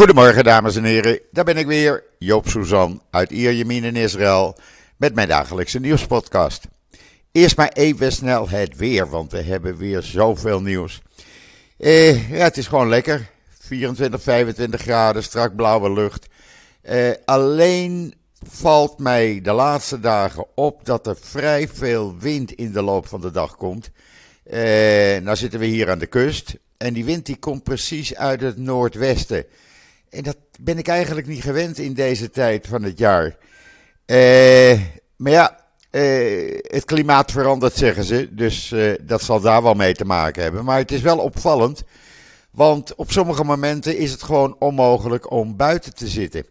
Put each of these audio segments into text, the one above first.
Goedemorgen dames en heren, daar ben ik weer, Joop Suzan uit Ierjemien in Israël met mijn dagelijkse nieuwspodcast. Eerst maar even snel het weer, want we hebben weer zoveel nieuws. Eh, ja, het is gewoon lekker, 24, 25 graden, strak blauwe lucht. Eh, alleen valt mij de laatste dagen op dat er vrij veel wind in de loop van de dag komt. Eh, nou zitten we hier aan de kust en die wind die komt precies uit het noordwesten. En dat ben ik eigenlijk niet gewend in deze tijd van het jaar. Eh, maar ja, eh, het klimaat verandert, zeggen ze. Dus eh, dat zal daar wel mee te maken hebben. Maar het is wel opvallend. Want op sommige momenten is het gewoon onmogelijk om buiten te zitten.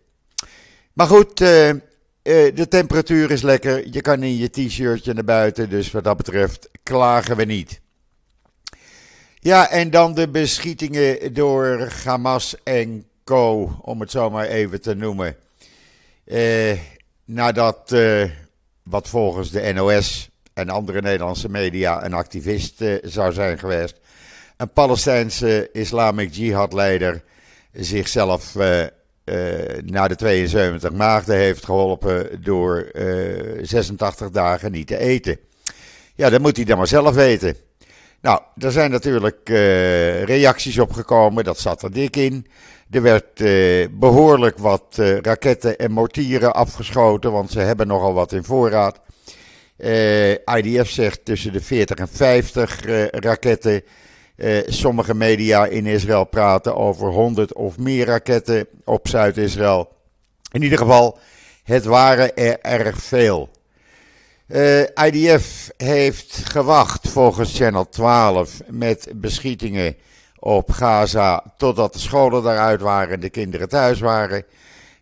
Maar goed, de temperatuur is lekker. Je kan in je t-shirtje naar buiten. Dus wat dat betreft klagen we niet. Ja, en dan de beschietingen door Hamas en Om het zo maar even te noemen. Eh, nadat, eh, wat volgens de NOS en andere Nederlandse media een activist eh, zou zijn geweest, een Palestijnse Islamic Jihad-leider zichzelf eh, eh, naar de 72 maagden heeft geholpen door eh, 86 dagen niet te eten. Ja, dat moet hij dan maar zelf weten. Nou, er zijn natuurlijk reacties op gekomen, dat zat er dik in. Er werd eh, behoorlijk wat eh, raketten en mortieren afgeschoten, want ze hebben nogal wat in voorraad. Eh, IDF zegt tussen de 40 en 50 eh, raketten. Sommige media in Israël praten over 100 of meer raketten op Zuid-Israël. In ieder geval, het waren er erg veel. IDF heeft gewacht volgens Channel 12 met beschietingen op Gaza totdat de scholen daaruit waren en de kinderen thuis waren.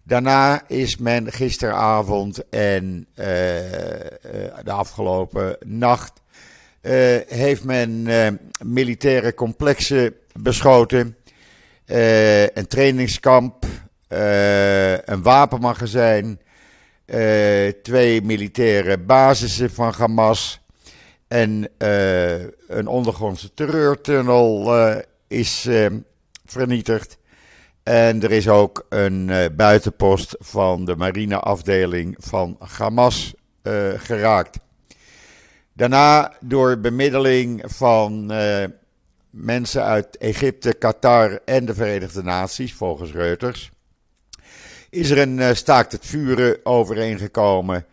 Daarna is men gisteravond en eh, eh, de afgelopen nacht eh, heeft men militaire complexen beschoten, een trainingskamp, een wapenmagazijn, twee militaire basissen van Hamas en een ondergrondse terreurtunnel is eh, vernietigd. En er is ook een eh, buitenpost van de marineafdeling van Hamas eh, geraakt. Daarna door bemiddeling van eh, mensen uit Egypte, Qatar en de Verenigde Naties, volgens Reuters, is er een staakt het vuren overeengekomen.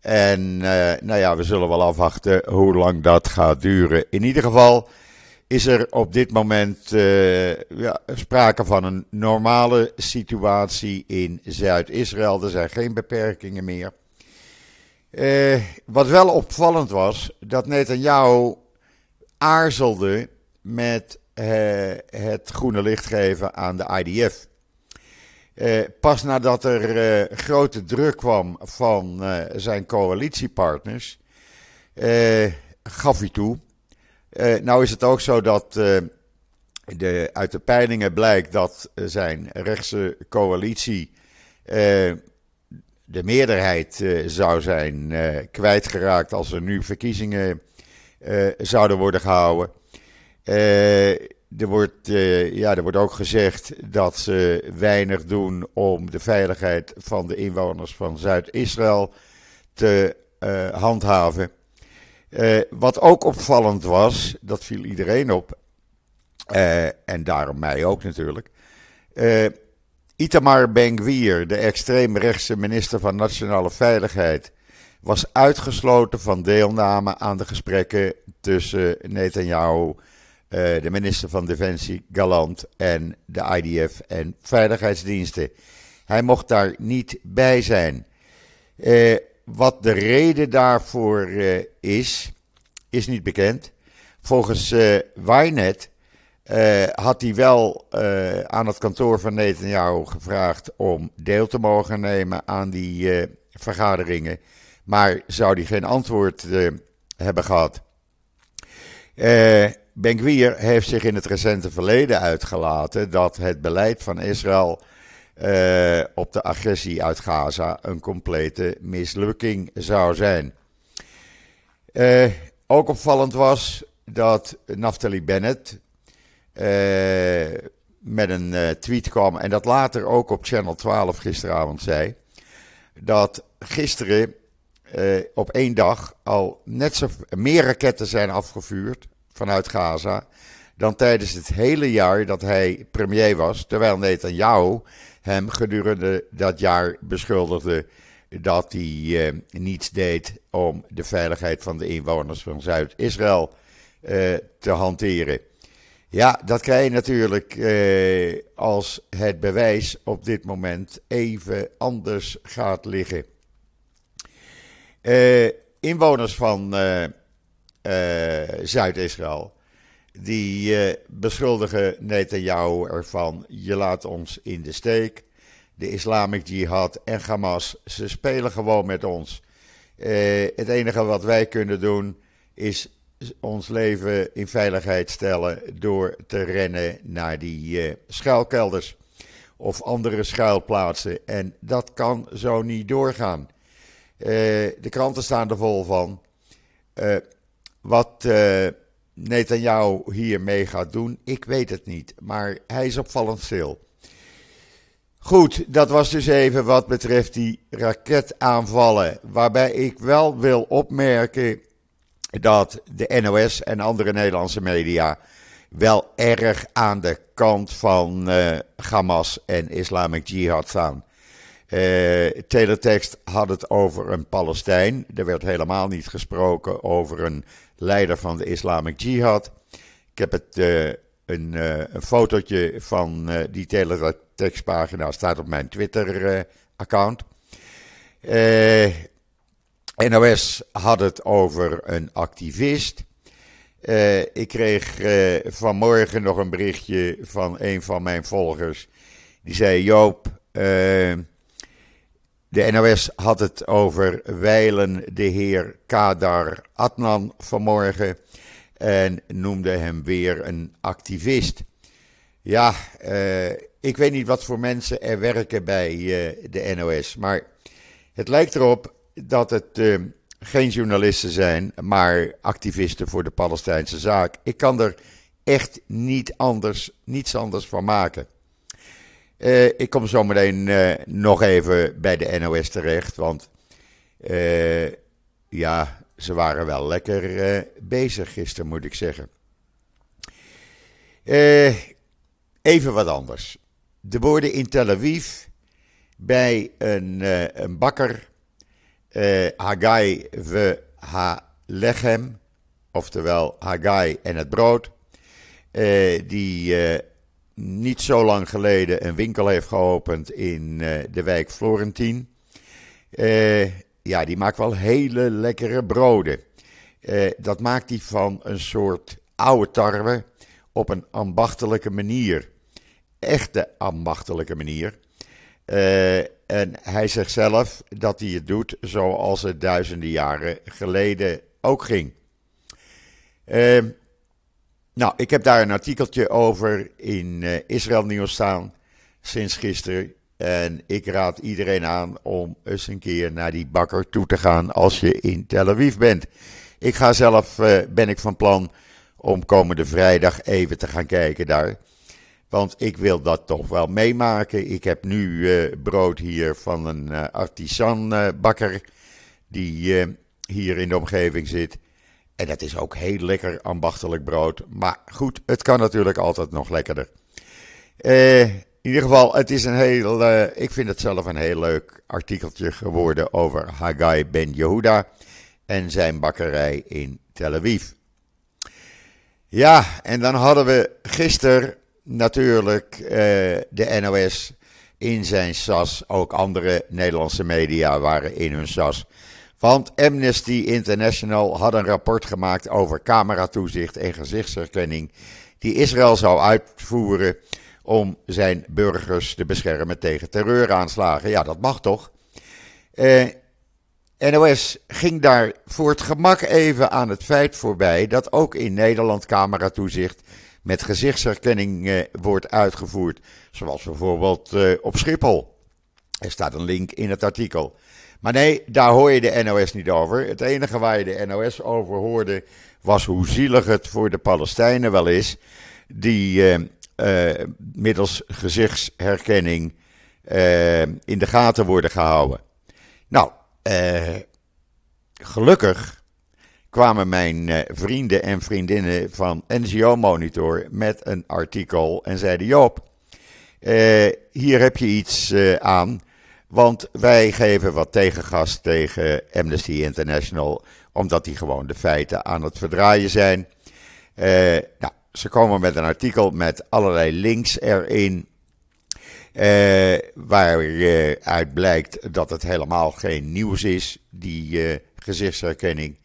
En nou ja, we zullen wel afwachten hoe lang dat gaat duren. In ieder geval is er op dit moment eh, ja, sprake van een normale situatie in Zuid-Israël. Er zijn geen beperkingen meer. Eh, wat wel opvallend was, dat Netanyahu aarzelde met eh, het groene licht geven aan de IDF. Pas nadat er grote druk kwam van zijn coalitiepartners, gaf hij toe. Eh, nou is het ook zo dat eh, de, uit de peilingen blijkt dat zijn rechtse coalitie eh, de meerderheid zou zijn kwijtgeraakt als er nu verkiezingen zouden worden gehouden. Eh, er, wordt, ja, er wordt ook gezegd dat ze weinig doen om de veiligheid van de inwoners van Zuid-Israël te handhaven. Eh, wat ook opvallend was, dat viel iedereen op, eh, en daarom mij ook natuurlijk. Eh, Itamar Ben-Gvir, de extreemrechtse minister van Nationale Veiligheid, was uitgesloten van deelname aan de gesprekken tussen Netanyahu, de minister van Defensie Galant en de IDF en veiligheidsdiensten. Hij mocht daar niet bij zijn. Wat de reden daarvoor eh, is, is niet bekend. Volgens eh Wynet eh, had hij wel aan het kantoor van Netanyahu gevraagd om deel te mogen nemen aan die vergaderingen. Maar zou hij geen antwoord hebben gehad. Eh Ben-Gvir heeft zich in het recente verleden uitgelaten dat het beleid van Israël eh, op de agressie uit Gaza een complete mislukking zou zijn. Eh, ook opvallend was dat Naftali Bennett, eh, met een tweet kwam en dat later ook op Channel 12 gisteravond zei. Dat gisteren op één dag al net zo meer raketten zijn afgevuurd vanuit Gaza dan tijdens het hele jaar dat hij premier was. Terwijl Netanyahu hem gedurende dat jaar beschuldigde dat hij eh, niets deed om de veiligheid van de inwoners van Zuid-Israël eh, te hanteren. Ja, dat krijg je natuurlijk eh, als het bewijs op dit moment even anders gaat liggen. Eh, inwoners van eh, eh, Zuid-Israël die uh, beschuldigen Netanyahu ervan: je laat ons in de steek. De Islamic Jihad en Hamas, ze spelen gewoon met ons. Uh, het enige wat wij kunnen doen is ons leven in veiligheid stellen door te rennen naar die uh, schuilkelders of andere schuilplaatsen. En dat kan zo niet doorgaan. de kranten staan er vol van. wat Netanyahu hiermee gaat doen, ik weet het niet. Maar hij is opvallend stil. Goed, dat was dus even wat betreft die raketaanvallen. Waarbij ik wel wil opmerken dat de NOS en andere Nederlandse media wel erg aan de kant van uh, Hamas en Islamic Jihad staan. Uh, teletext had het over een Palestijn. Er werd helemaal niet gesproken over een leider van de Islamic Jihad. Ik heb het, uh, een, uh, een fotootje van uh, die teletextpagina staat op mijn Twitter-account. NOS had het over een activist. ik kreeg vanmorgen nog een berichtje van een van mijn volgers. Die zei: Joop, de NOS had het over wijlen de heer Kadar Adnan vanmorgen en noemde hem weer een activist. Ja, uh, ik weet niet wat voor mensen er werken bij uh, de NOS, maar het lijkt erop dat het uh, geen journalisten zijn, maar activisten voor de Palestijnse zaak. Ik kan er echt niet anders, niets anders van maken. Uh, ik kom zo meteen uh, nog even bij de NOS terecht, want uh, ja, ze waren wel lekker bezig gisteren, moet ik zeggen. even wat anders. De woorden in Tel Aviv bij een, een bakker, Hagai ve ha lechem, oftewel Hagai en het brood, die niet zo lang geleden een winkel heeft geopend in uh, de wijk Florentien. Uh, ja, die maakt wel hele lekkere broden. Uh, dat maakt hij van een soort oude tarwe op een ambachtelijke manier. Echte ambachtelijke manier. en hij zegt zelf dat hij het doet zoals het duizenden jaren geleden ook ging. Nou, ik heb daar een artikeltje over in uh, Israël Nieuws staan sinds gisteren. En ik raad iedereen aan om eens een keer naar die bakker toe te gaan als je in Tel Aviv bent. Ik ga zelf, uh, ben ik van plan om komende vrijdag even te gaan kijken daar. Want ik wil dat toch wel meemaken. Ik heb nu uh, brood hier van een artisanbakker die hier in de omgeving zit. En dat is ook heel lekker ambachtelijk brood. Maar goed, het kan natuurlijk altijd nog lekkerder. Uh, in ieder geval, het is een heel, uh, ik vind het zelf een heel leuk artikeltje geworden over Haggai Ben Yehuda en zijn bakkerij in Tel Aviv. Ja, en dan hadden we gisteren natuurlijk uh, de NOS in zijn SAS. Ook andere Nederlandse media waren in hun SAS. Want Amnesty International had een rapport gemaakt over cameratoezicht en gezichtsherkenning die Israël zou uitvoeren om zijn burgers te beschermen tegen terreuraanslagen. Ja, dat mag toch? Eh, NOS ging daar voor het gemak even aan het feit voorbij dat ook in Nederland cameratoezicht met gezichtsherkenning eh, wordt uitgevoerd. Zoals bijvoorbeeld eh, op Schiphol. Er staat een link in het artikel. Maar nee, daar hoor je de NOS niet over. Het enige waar je de NOS over hoorde was hoe zielig het voor de Palestijnen wel is. Die eh, middels gezichtsherkenning in de gaten worden gehouden. Nou, gelukkig kwamen mijn vrienden en vriendinnen van NGO Monitor met een artikel en zeiden: Joop, hier heb je iets aan. Want wij geven wat tegengas tegen Amnesty International, omdat die gewoon de feiten aan het verdraaien zijn. Uh, nou, ze komen met een artikel met allerlei links erin. Uh, waaruit blijkt dat het helemaal geen nieuws is, die gezichtsherkenning.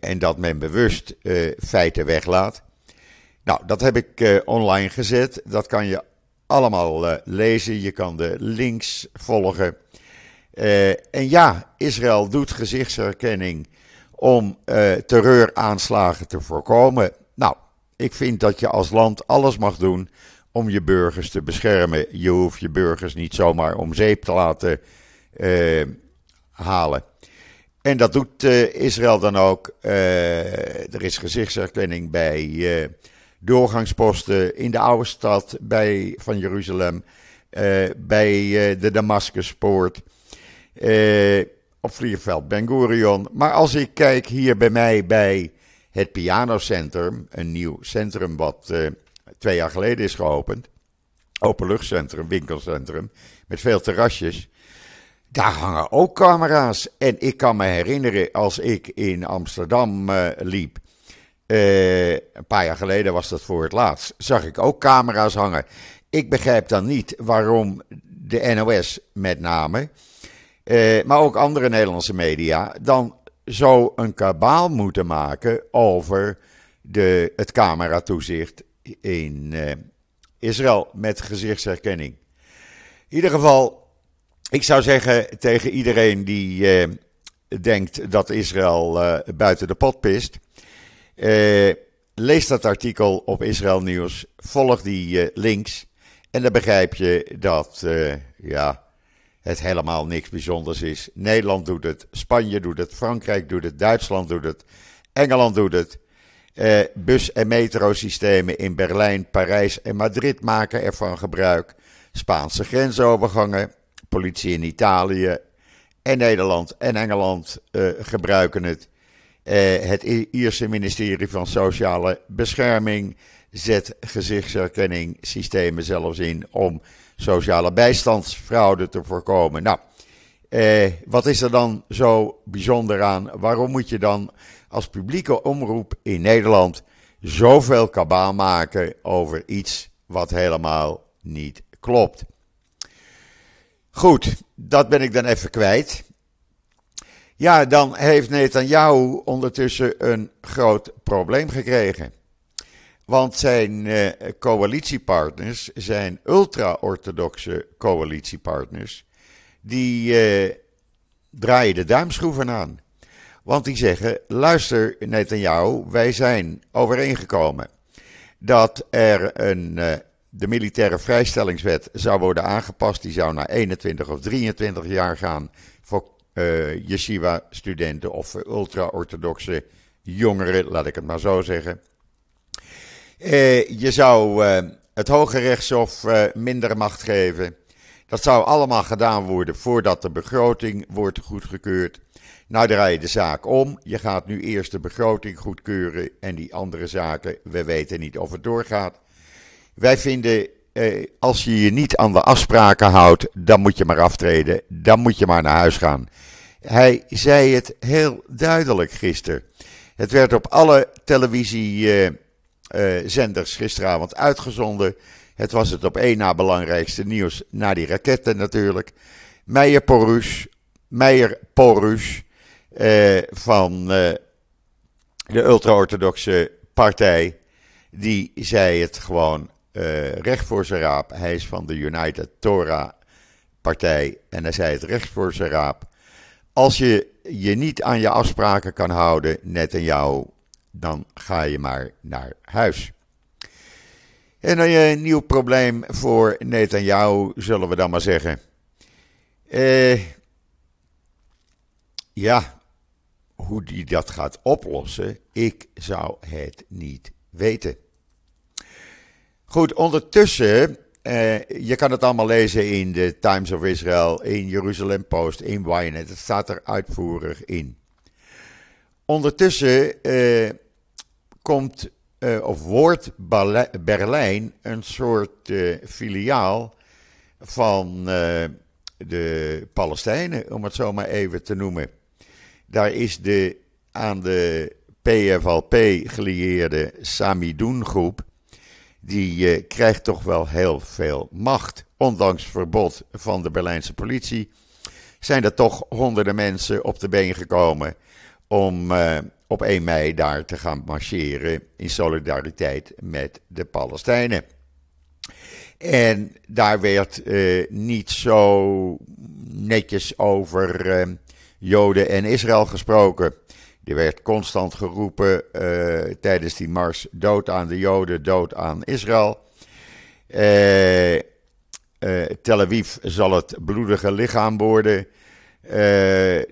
en dat men bewust feiten weglaat. Nou, dat heb ik online gezet. Dat kan je allemaal uh, lezen. Je kan de links volgen. Uh, en ja, Israël doet gezichtsherkenning om uh, terreuraanslagen te voorkomen. Nou, ik vind dat je als land alles mag doen om je burgers te beschermen. Je hoeft je burgers niet zomaar om zeep te laten halen. En dat doet Israël dan ook. er is gezichtsherkenning bij doorgangsposten in de oude stad bij, van Jeruzalem, uh, bij uh, de Damascuspoort, uh, op vliegveld Ben Gurion. Maar als ik kijk hier bij mij bij het Pianocentrum, een nieuw centrum wat twee jaar geleden is geopend, openluchtcentrum, winkelcentrum, met veel terrasjes. Daar hangen ook camera's. En ik kan me herinneren als ik in Amsterdam liep uh, een paar jaar geleden was dat voor het laatst. Zag ik ook camera's hangen. Ik begrijp dan niet waarom de NOS met name, uh, maar ook andere Nederlandse media, dan zo een kabaal moeten maken over de, het cameratoezicht in uh, Israël met gezichtsherkenning. In ieder geval, ik zou zeggen tegen iedereen die denkt dat Israël buiten de pot pist. Uh, lees dat artikel op Israël Nieuws. Volg die uh, links. En dan begrijp je dat uh, ja, het helemaal niks bijzonders is. Nederland doet het, Spanje doet het, Frankrijk doet het, Duitsland doet het, Engeland doet het. bus- en metrosystemen in Berlijn, Parijs en Madrid maken ervan gebruik. Spaanse grensovergangen, politie in Italië en Nederland en Engeland gebruiken het. Uh, het Ierse ministerie van Sociale Bescherming zet gezichtsherkenning systemen zelfs in om sociale bijstandsfraude te voorkomen. Nou, uh, wat is er dan zo bijzonder aan? Waarom moet je dan als publieke omroep in Nederland zoveel kabaal maken over iets wat helemaal niet klopt? Goed, dat ben ik dan even kwijt. Ja, dan heeft Netanyahu ondertussen een groot probleem gekregen. Want zijn uh, coalitiepartners, zijn ultra-orthodoxe coalitiepartners, die uh, draaien de duimschroeven aan. Want die zeggen: luister, Netanyahu, wij zijn overeengekomen dat er een. Uh, de militaire vrijstellingswet zou worden aangepast. Die zou naar 21 of 23 jaar gaan voor uh, yeshiva-studenten of ultra-orthodoxe jongeren, laat ik het maar zo zeggen. Uh, je zou uh, het Hoge Rechtshof minder macht geven. Dat zou allemaal gedaan worden voordat de begroting wordt goedgekeurd. Nou draai je de zaak om. Je gaat nu eerst de begroting goedkeuren en die andere zaken, we weten niet of het doorgaat. Wij vinden eh, als je je niet aan de afspraken houdt, dan moet je maar aftreden. Dan moet je maar naar huis gaan. Hij zei het heel duidelijk gisteren. Het werd op alle televisiezenders uh, uh, gisteravond uitgezonden. Het was het op één na belangrijkste nieuws, na die raketten natuurlijk. Meijer Porus, Meijer Porus uh, van de ultra-orthodoxe partij, die zei het gewoon recht voor zijn raap. Hij is van de United Torah partij en hij zei het recht voor zijn raap. Als je je niet aan je afspraken kan houden, net en jou, dan ga je maar naar huis. En een nieuw probleem voor Netanyahu, zullen we dan maar zeggen. Eh, ja, hoe die dat gaat oplossen, ik zou het niet weten. Goed, ondertussen, uh, je kan het allemaal lezen in de Times of Israel, in Jeruzalem Post, in Ynet. Het staat er uitvoerig in. Ondertussen uh, komt, uh, of wordt Berlijn een soort filiaal van de Palestijnen, om het zo maar even te noemen. Daar is de aan de PFLP gelieerde Samidoun groep, die uh, krijgt toch wel heel veel macht. Ondanks verbod van de Berlijnse politie zijn er toch honderden mensen op de been gekomen om uh, op 1 mei daar te gaan marcheren in solidariteit met de Palestijnen. En daar werd uh, niet zo netjes over Joden en Israël gesproken. Er werd constant geroepen uh, tijdens die mars: dood aan de Joden, dood aan Israël. Tel Aviv zal het bloedige lichaam worden.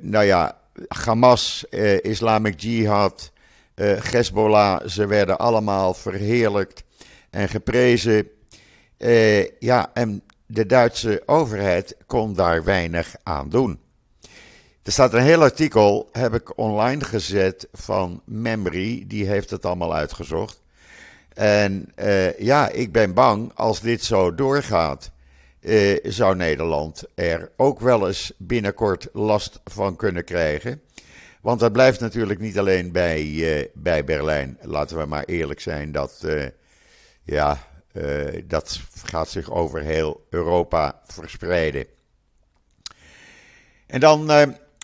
nou ja, Hamas, Islamic Jihad, Hezbollah, ze werden allemaal verheerlijkt en geprezen. Ja, en de Duitse overheid kon daar weinig aan doen. Er staat een heel artikel, heb ik online gezet, van Memory. Die heeft het allemaal uitgezocht. En uh, ja, ik ben bang, als dit zo doorgaat, uh, zou Nederland er ook wel eens binnenkort last van kunnen krijgen. Want dat blijft natuurlijk niet alleen bij, uh, bij Berlijn. Laten we maar eerlijk zijn dat, ja, dat gaat zich over heel Europa verspreiden. En dan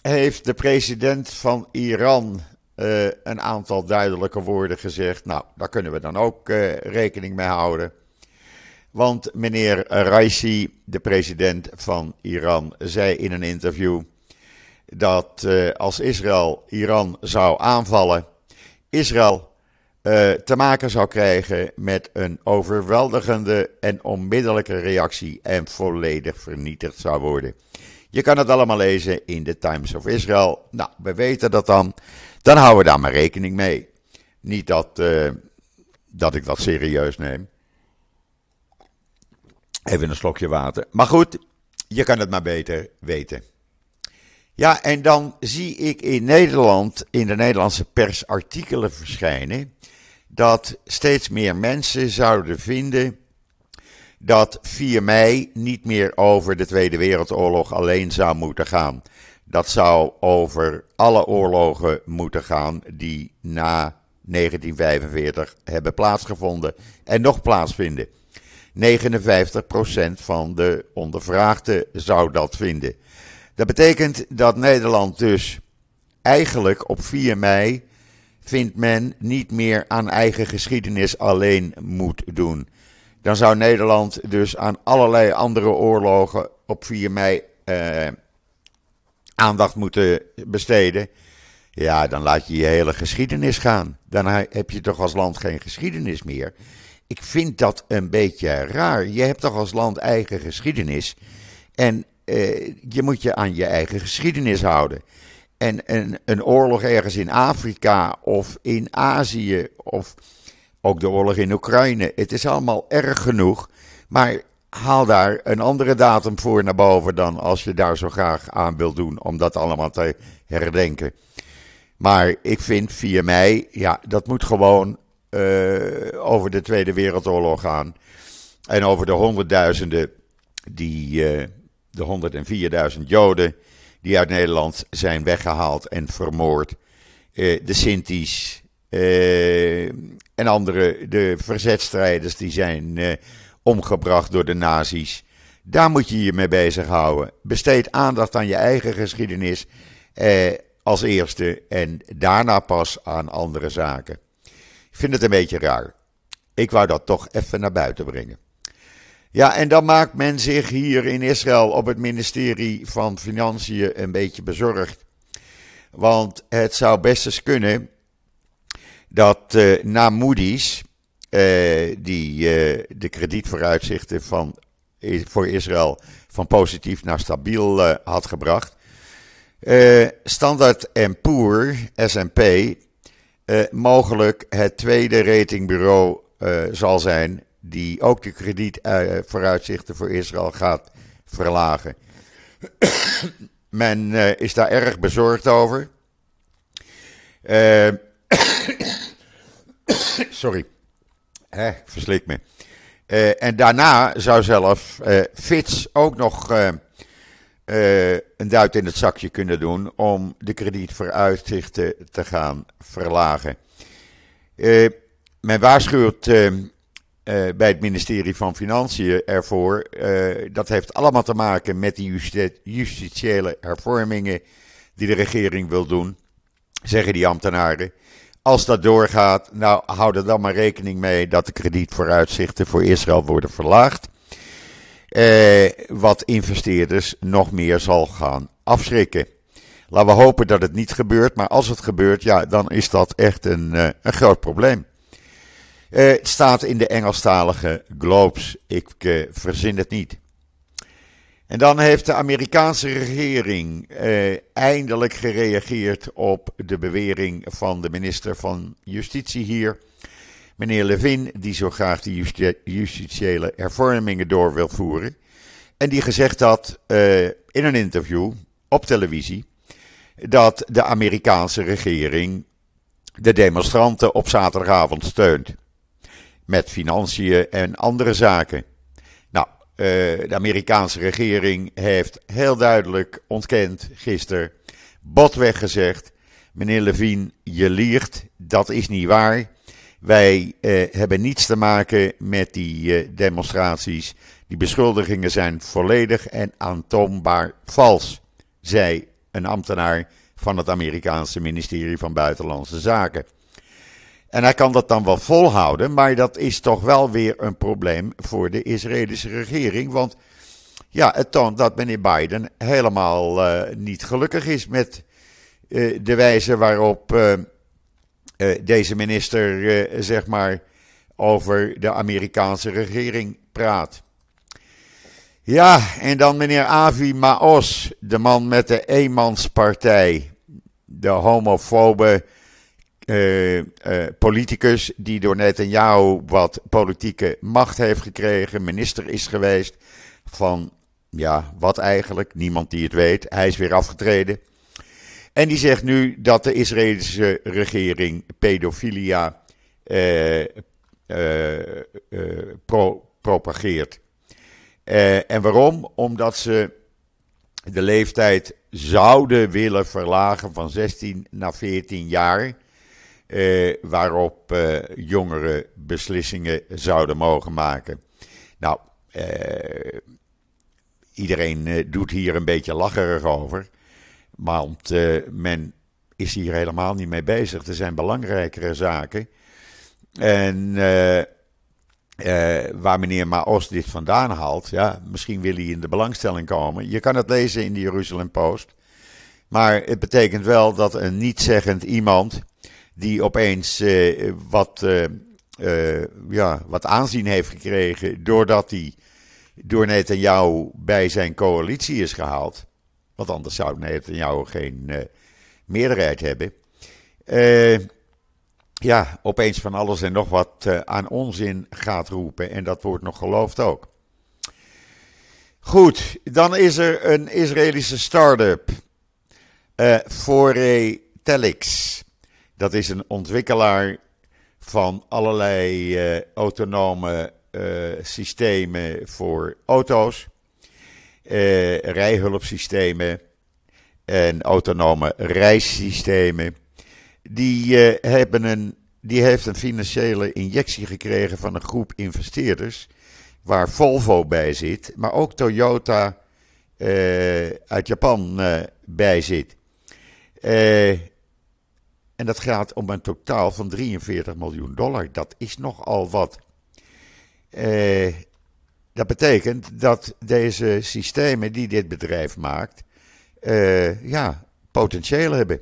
heeft de president van Iran uh, een aantal duidelijke woorden gezegd. Nou, daar kunnen we dan ook rekening mee houden. Want meneer Raisi, de president van Iran, zei in een interview dat als Israël Iran zou aanvallen, Israël te maken zou krijgen met een overweldigende en onmiddellijke reactie en volledig vernietigd zou worden. Je kan het allemaal lezen in de Times of Israel. Nou, we weten dat dan. Dan houden we daar maar rekening mee. Niet dat, uh, dat ik dat serieus neem. Even een slokje water. Maar goed, je kan het maar beter weten. Ja, en dan zie ik in Nederland, in de Nederlandse pers, artikelen verschijnen dat steeds meer mensen zouden vinden dat 4 mei niet meer over de Tweede Wereldoorlog alleen zou moeten gaan. Dat zou over alle oorlogen moeten gaan die na 1945 hebben plaatsgevonden en nog plaatsvinden. 59% van de ondervraagden zou dat vinden. Dat betekent dat Nederland dus eigenlijk op 4 mei vindt men niet meer aan eigen geschiedenis alleen moet doen. Dan zou Nederland dus aan allerlei andere oorlogen op 4 mei eh, aandacht moeten besteden. Ja, dan laat je je hele geschiedenis gaan. Dan heb je toch als land geen geschiedenis meer. Ik vind dat een beetje raar. Je hebt toch als land eigen geschiedenis. En eh, je moet je aan je eigen geschiedenis houden. En een, een oorlog ergens in Afrika of in Azië of ook de oorlog in Oekraïne. Het is allemaal erg genoeg. Maar haal daar een andere datum voor naar boven dan als je daar zo graag aan wilt doen om dat allemaal te herdenken. Maar ik vind 4 mei, ja, dat moet gewoon uh, over de Tweede Wereldoorlog gaan. En over de honderdduizenden, die, uh, de 104.000 Joden die uit Nederland zijn weggehaald en vermoord. Uh, de Sinti's en andere, de verzetstrijders die zijn uh, omgebracht door de nazi's. Daar moet je je mee bezighouden. Besteed aandacht aan je eigen geschiedenis als eerste en daarna pas aan andere zaken. Ik vind het een beetje raar. Ik wou dat toch even naar buiten brengen. Ja, en dan maakt men zich hier in Israël op het ministerie van Financiën een beetje bezorgd. Want het zou best eens kunnen dat uh, na Moody's, uh, die uh, de kredietvooruitzichten van, voor Israël van positief naar stabiel had gebracht, Standard Poor, S&P, mogelijk het tweede ratingbureau zal zijn die ook de kredietvooruitzichten voor Israël gaat verlagen. Men is daar erg bezorgd over. sorry, Hè, verslik me. en daarna zou zelf Fitch ook nog uh, een duit in het zakje kunnen doen om de kredietvooruitzichten te gaan verlagen. Uh, men waarschuwt uh, bij het ministerie van Financiën ervoor. dat heeft allemaal te maken met die justitiële hervormingen die de regering wil doen, zeggen die ambtenaren. Als dat doorgaat, nou hou er dan maar rekening mee dat de kredietvooruitzichten voor Israël worden verlaagd. Eh, wat investeerders nog meer zal gaan afschrikken. Laten we hopen dat het niet gebeurt, maar als het gebeurt, ja, dan is dat echt een, uh, een groot probleem. Uh, het staat in de Engelstalige Globes, ik uh, verzin het niet. En dan heeft de Amerikaanse regering eindelijk gereageerd op de bewering van de minister van Justitie hier meneer Levin, die zo graag de justitiële hervormingen door wil voeren. En die gezegd had uh, in een interview op televisie dat de Amerikaanse regering de demonstranten op zaterdagavond steunt. Met financiën en andere zaken. Uh, de Amerikaanse regering heeft heel duidelijk ontkend gisteren, botweg gezegd: meneer Levin, je liegt, dat is niet waar. Wij eh, hebben niets te maken met die eh, demonstraties. Die beschuldigingen zijn volledig en aantoonbaar vals, zei een ambtenaar van het Amerikaanse ministerie van Buitenlandse Zaken. En hij kan dat dan wel volhouden, maar dat is toch wel weer een probleem voor de Israëlische regering. Want ja, het toont dat meneer Biden helemaal uh, niet gelukkig is met uh, de wijze waarop uh, deze minister, zeg maar, over de Amerikaanse regering praat. Ja, en dan meneer Avi Maos, de man met de eenmanspartij. De homofobe uh, politicus die door Netanyahu wat politieke macht heeft gekregen, minister is geweest van, ja, wat eigenlijk? Niemand die het weet. Hij is weer afgetreden. En die zegt nu dat de Israëlische regering pedofilia eh, eh, eh, pro propageert. Eh, en waarom? Omdat ze de leeftijd zouden willen verlagen van 16 naar 14 jaar. Eh, waarop eh, jongeren beslissingen zouden mogen maken. Nou, iedereen doet hier een beetje lacherig over. Want uh, men is hier helemaal niet mee bezig. Er zijn belangrijkere zaken. En waar meneer Maos dit vandaan haalt, ja, misschien wil hij in de belangstelling komen. Je kan het lezen in de Jeruzalem Post. Maar het betekent wel dat een niet-zeggend iemand, die opeens wat, ja, wat aanzien heeft gekregen doordat hij door Netanyahu bij zijn coalitie is gehaald want anders zou Netanyahu geen meerderheid hebben. Ja, opeens van alles en nog wat aan onzin gaat roepen. En dat wordt nog geloofd ook. Goed, dan is er een Israëlische start-up. Uh, Foretelix. Dat is een ontwikkelaar van allerlei autonome systemen voor auto's uh, rijhulpsystemen en autonome reissystemen. Die, hebben een, die heeft een financiële injectie gekregen van een groep investeerders. Waar Volvo bij zit, maar ook Toyota uit Japan bij zit. En dat gaat om een totaal van 43 miljoen dollar. Dat is nogal wat. Dat betekent dat deze systemen die dit bedrijf maakt, uh, ja, potentieel hebben.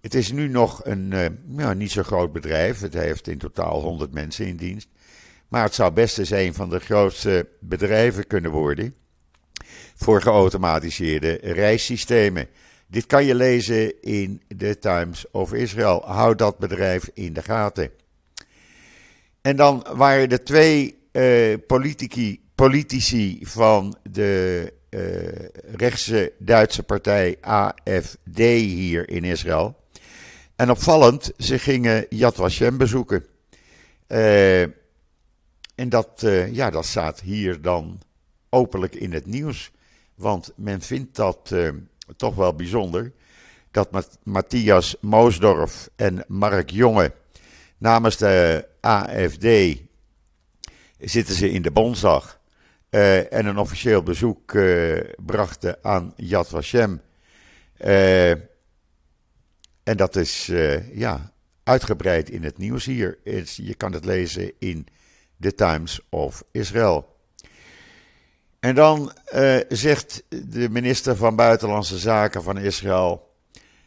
Het is nu nog een uh, ja, niet zo groot bedrijf. Het heeft in totaal 100 mensen in dienst. Maar het zou best eens een van de grootste bedrijven kunnen worden voor geautomatiseerde reissystemen. Dit kan je lezen in de Times of Israel. Houd dat bedrijf in de gaten. En dan waren er twee uh, politici, politici van de uh, rechtse Duitse partij AFD hier in Israël. En opvallend, ze gingen Yad Vashem bezoeken. Uh, en dat, ja, dat staat hier dan openlijk in het nieuws. Want men vindt dat toch wel bijzonder. Dat Matthias Moosdorf en Mark Jonge namens de AFD zitten ze in de Bondsdag. Uh, en een officieel bezoek uh, brachten aan Yad Vashem. Uh, en dat is ja, uitgebreid in het nieuws hier. Je kan het lezen in The Times of Israel. En dan zegt de minister van Buitenlandse Zaken van Israël,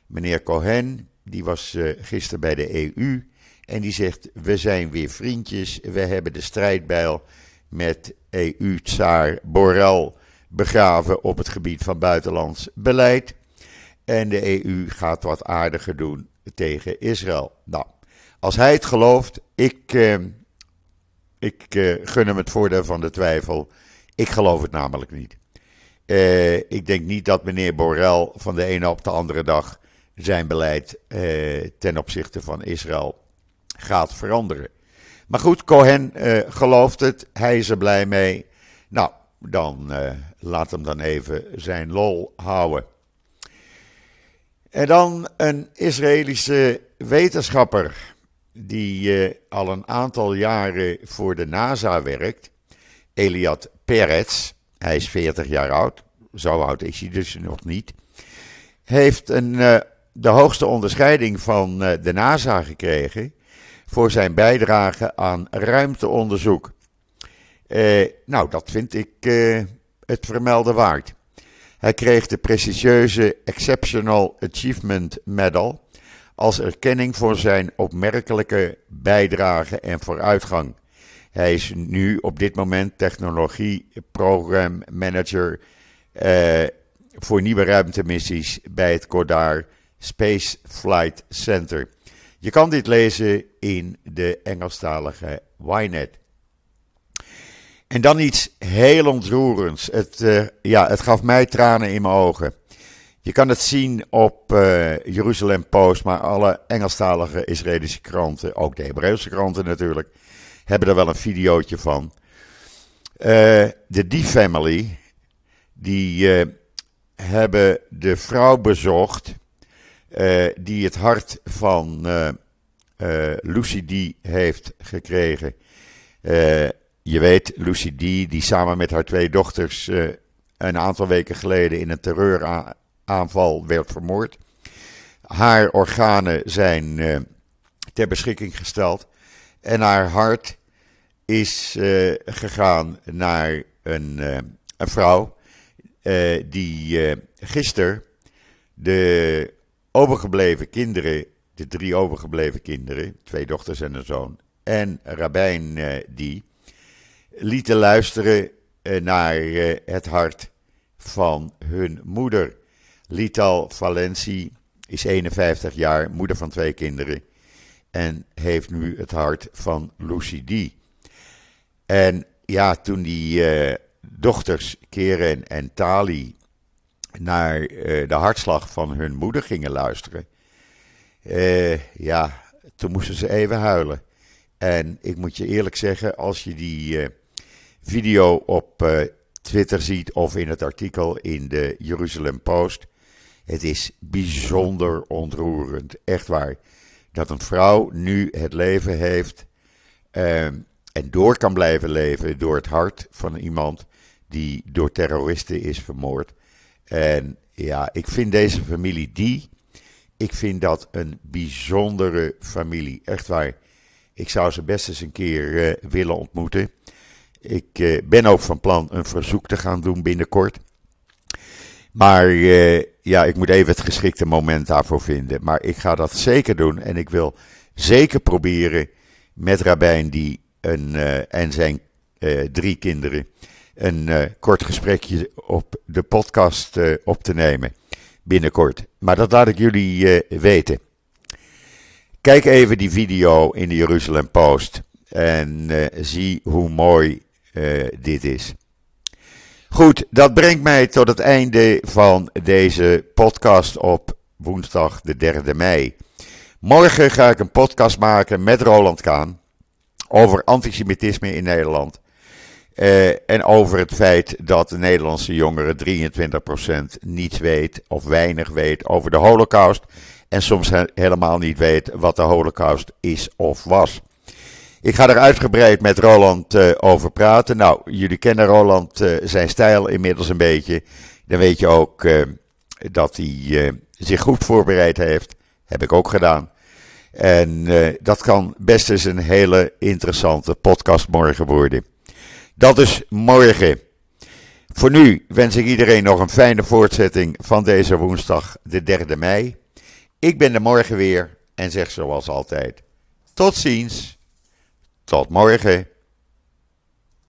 meneer Cohen, die was gisteren bij de EU. En die zegt: We zijn weer vriendjes. We hebben de strijdbijl met EU-tsaar Borrell begraven op het gebied van buitenlands beleid. En de EU gaat wat aardiger doen tegen Israël. Nou, als hij het gelooft, ik, eh, ik eh, gun hem het voordeel van de twijfel. Ik geloof het namelijk niet. Uh, ik denk niet dat meneer Borrell van de ene op de andere dag zijn beleid uh, ten opzichte van Israël gaat veranderen. Maar goed, Cohen uh, gelooft het, hij is er blij mee. Nou, dan laat hem dan even zijn lol houden. En dan een Israëlische wetenschapper die al een aantal jaren voor de NASA werkt, Eliad Peretz. Hij is 40 jaar oud, zo oud is hij dus nog niet. Heeft een, de hoogste onderscheiding van de NASA gekregen voor zijn bijdrage aan ruimteonderzoek. Eh, nou, dat vind ik eh, het vermelden waard. Hij kreeg de prestigieuze Exceptional Achievement Medal als erkenning voor zijn opmerkelijke bijdrage en vooruitgang. Hij is nu op dit moment technologie program manager eh, voor nieuwe ruimtemissies bij het Goddard Space Flight Center. Je kan dit lezen in de Engelstalige Ynet. En dan iets heel ontroerends. Het, uh, ja, het gaf mij tranen in mijn ogen. Je kan het zien op uh, Jeruzalem Post, maar alle Engelstalige Israëlische kranten, ook de Hebreeuwse kranten natuurlijk, hebben er wel een videootje van. Uh, de D-Family, die hebben de vrouw bezocht uh, die het hart van uh, uh, Lucy D. heeft gekregen. je weet, Lucy D. die samen met haar twee dochters een aantal weken geleden in een terreuraanval werd vermoord. Haar organen zijn ter beschikking gesteld. En haar hart is gegaan naar een, een vrouw die gisteren de overgebleven kinderen, de drie overgebleven kinderen, twee dochters en een zoon, en Rabijn eh, die, lieten luisteren eh, naar eh, het hart van hun moeder. Lital Valenci is 51 jaar, moeder van twee kinderen, en heeft nu het hart van Lucy D. En ja, toen die dochters Keren en Tali naar uh, de hartslag van hun moeder gingen luisteren. Uh, ja, toen moesten ze even huilen. En ik moet je eerlijk zeggen, als je die video op Twitter ziet of in het artikel in de Jeruzalem Post, het is bijzonder ontroerend. Echt waar. Dat een vrouw nu het leven heeft en door kan blijven leven door het hart van iemand die door terroristen is vermoord. En ja, ik vind deze familie die, ik vind dat een bijzondere familie. Echt waar. Ik zou ze best eens een keer uh, willen ontmoeten. Ik uh, ben ook van plan een verzoek te gaan doen binnenkort. Maar uh, ja, ik moet even het geschikte moment daarvoor vinden. Maar ik ga dat zeker doen. En ik wil zeker proberen met Rabijn die een, en zijn drie kinderen een uh, kort gesprekje op de podcast op te nemen binnenkort. Maar dat laat ik jullie weten. Kijk even die video in de Jeruzalem Post. En zie hoe mooi dit is. Goed, dat brengt mij tot het einde van deze podcast op woensdag de 3e mei. Morgen ga ik een podcast maken met Roland Kaan over antisemitisme in Nederland. Uh, en over het feit dat de Nederlandse jongeren 23% niets weet of weinig weet over de Holocaust. En soms helemaal niet weet wat de Holocaust is of was. Ik ga er uitgebreid met Roland uh, over praten. Nou, jullie kennen Roland uh, zijn stijl inmiddels een beetje. Dan weet je ook dat hij zich goed voorbereid heeft. Heb ik ook gedaan. En dat kan best eens een hele interessante podcast morgen worden. Dat is morgen. Voor nu wens ik iedereen nog een fijne voortzetting van deze woensdag, de 3e mei. Ik ben er morgen weer en zeg zoals altijd: tot ziens, tot morgen.